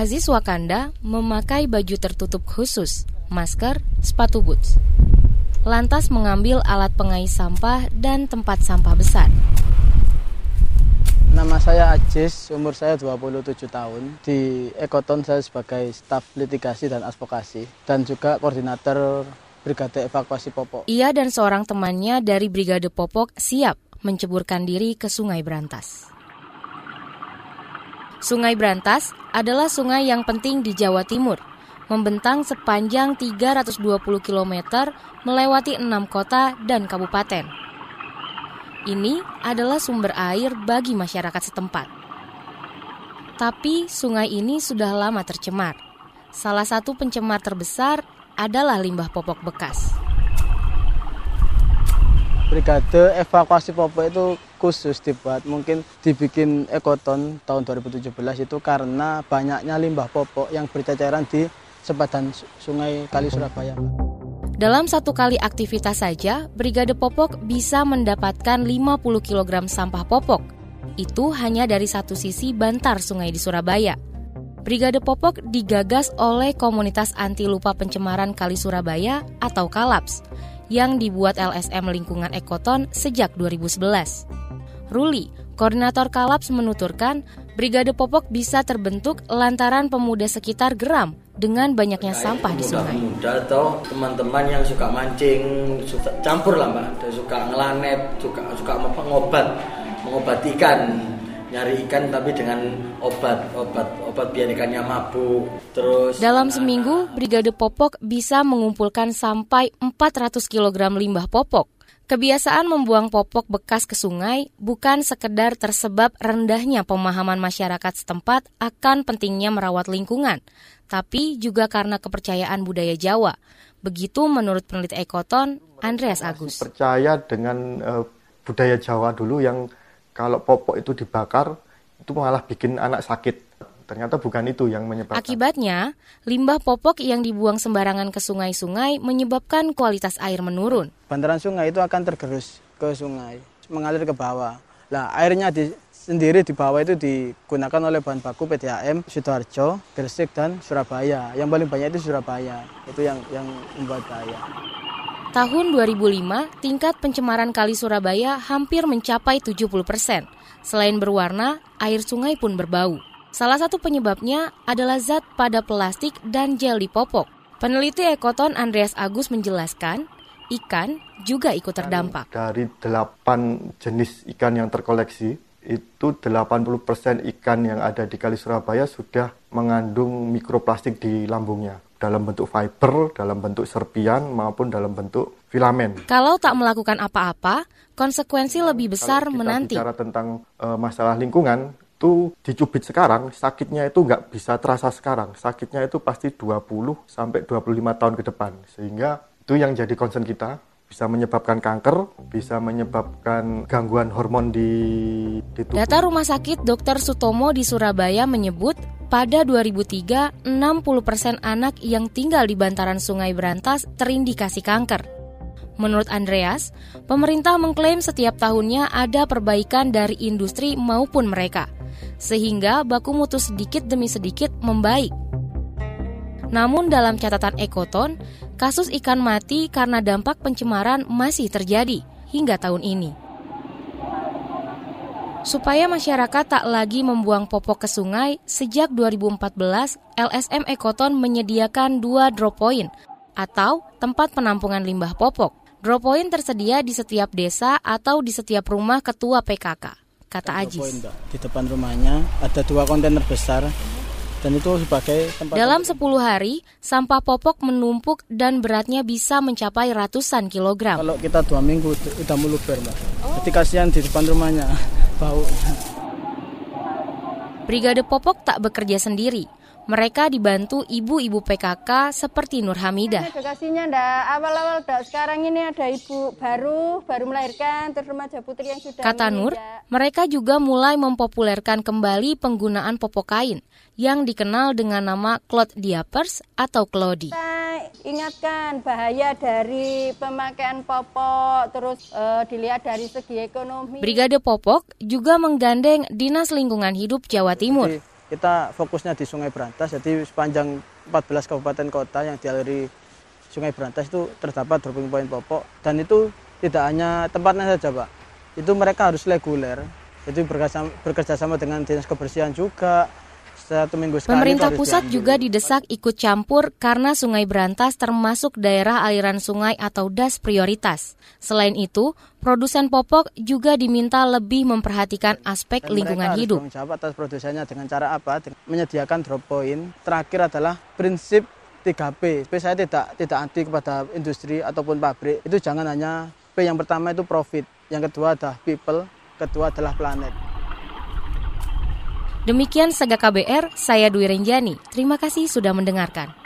Aziz Wakanda memakai baju tertutup khusus, masker, sepatu boots. Lantas mengambil alat pengais sampah dan tempat sampah besar. Nama saya Ajis, umur saya 27 tahun. Di Ekoton saya sebagai staf litigasi dan advokasi dan juga koordinator Brigade Evakuasi Popok. Ia dan seorang temannya dari Brigade Popok siap menceburkan diri ke Sungai Berantas. Sungai Berantas adalah sungai yang penting di Jawa Timur, membentang sepanjang 320 km melewati enam kota dan kabupaten. Ini adalah sumber air bagi masyarakat setempat. Tapi sungai ini sudah lama tercemar. Salah satu pencemar terbesar adalah limbah popok bekas. Brigade evakuasi popok itu khusus dibuat mungkin dibikin ekoton tahun 2017 itu karena banyaknya limbah popok yang berceceran di sepadan sungai Kali Surabaya. Dalam satu kali aktivitas saja, Brigade Popok bisa mendapatkan 50 kg sampah popok. Itu hanya dari satu sisi bantar sungai di Surabaya. Brigade Popok digagas oleh komunitas anti lupa pencemaran Kali Surabaya atau KALAPS yang dibuat LSM Lingkungan Ekoton sejak 2011. Ruli, koordinator Kalaps menuturkan, Brigade Popok bisa terbentuk lantaran pemuda sekitar geram dengan banyaknya sampah di sungai. Pemuda atau teman-teman yang suka mancing, suka campur lah mbak, suka ngelanet, suka suka ngobat, mengobati ikan nyari ikan tapi dengan obat obat obat biar ikannya mabuk terus dalam seminggu Brigade Popok bisa mengumpulkan sampai 400 kg limbah popok Kebiasaan membuang popok bekas ke sungai bukan sekedar tersebab rendahnya pemahaman masyarakat setempat akan pentingnya merawat lingkungan, tapi juga karena kepercayaan budaya Jawa. Begitu menurut peneliti Ekoton, Andreas Agus. Percaya dengan uh, budaya Jawa dulu yang kalau popok itu dibakar itu malah bikin anak sakit. Ternyata bukan itu yang menyebabkan. Akibatnya, limbah popok yang dibuang sembarangan ke sungai-sungai menyebabkan kualitas air menurun. Bantaran sungai itu akan tergerus ke sungai, mengalir ke bawah. Lah, airnya di, sendiri di bawah itu digunakan oleh bahan baku PDAM, Sidoarjo, Gresik, dan Surabaya. Yang paling banyak itu Surabaya. Itu yang yang membuat bahaya. Tahun 2005, tingkat pencemaran kali Surabaya hampir mencapai 70 persen. Selain berwarna, air sungai pun berbau. Salah satu penyebabnya adalah zat pada plastik dan gel di popok. Peneliti Ekoton Andreas Agus menjelaskan, ikan juga ikut terdampak. Dari 8 jenis ikan yang terkoleksi, itu 80% ikan yang ada di Kali Surabaya sudah mengandung mikroplastik di lambungnya dalam bentuk fiber, dalam bentuk serpian maupun dalam bentuk filamen. Kalau tak melakukan apa-apa, konsekuensi lebih besar Kalau kita menanti. Bicara tentang uh, masalah lingkungan, itu dicubit sekarang, sakitnya itu nggak bisa terasa sekarang. Sakitnya itu pasti 20 sampai 25 tahun ke depan. Sehingga itu yang jadi concern kita, bisa menyebabkan kanker, bisa menyebabkan gangguan hormon di, di tubuh. Data Rumah Sakit Dr. Sutomo di Surabaya menyebut pada 2003, 60% anak yang tinggal di bantaran Sungai Berantas terindikasi kanker. Menurut Andreas, pemerintah mengklaim setiap tahunnya ada perbaikan dari industri maupun mereka, sehingga baku mutu sedikit demi sedikit membaik. Namun dalam catatan Ekoton, kasus ikan mati karena dampak pencemaran masih terjadi hingga tahun ini. Supaya masyarakat tak lagi membuang popok ke sungai, sejak 2014 LSM Ekoton menyediakan dua drop point atau tempat penampungan limbah popok. Drop point tersedia di setiap desa atau di setiap rumah ketua PKK, kata Ajis. Di depan rumahnya ada dua kontainer besar dan itu sebagai tempat Dalam 10 hari, sampah popok menumpuk dan beratnya bisa mencapai ratusan kilogram. Kalau kita dua minggu udah meluber, mbak. Jadi kasihan di depan rumahnya bau. Brigade Popok tak bekerja sendiri. Mereka dibantu ibu-ibu PKK seperti Nur Hamidah. Edukasinya ndak awal-awal ndak sekarang ini ada ibu baru baru melahirkan terus remaja putri yang sudah Kata Nur, mereka juga mulai mempopulerkan kembali penggunaan popok kain yang dikenal dengan nama cloth diapers atau klodi. Kita ingatkan bahaya dari pemakaian popok terus eh, dilihat dari segi ekonomi. Brigade Popok juga menggandeng Dinas Lingkungan Hidup Jawa Timur. Jadi, kita fokusnya di Sungai Berantas. Jadi sepanjang 14 kabupaten kota yang dialiri Sungai Berantas itu terdapat dropping point popok dan itu tidak hanya tempatnya saja, Pak. Itu mereka harus reguler. Itu bekerja sama dengan dinas kebersihan juga, satu minggu sekali. Pemerintah pusat juga didesak ikut campur karena Sungai Berantas termasuk daerah aliran sungai atau das prioritas. Selain itu, produsen popok juga diminta lebih memperhatikan aspek Dan lingkungan hidup. Mereka jawab atas produsennya dengan cara apa? Menyediakan drop point. Terakhir adalah prinsip 3P. P saya tidak tidak anti kepada industri ataupun pabrik. Itu jangan hanya P yang pertama itu profit, yang kedua adalah people, kedua adalah planet. Demikian Saga KBR, saya Dwi Renjani. Terima kasih sudah mendengarkan.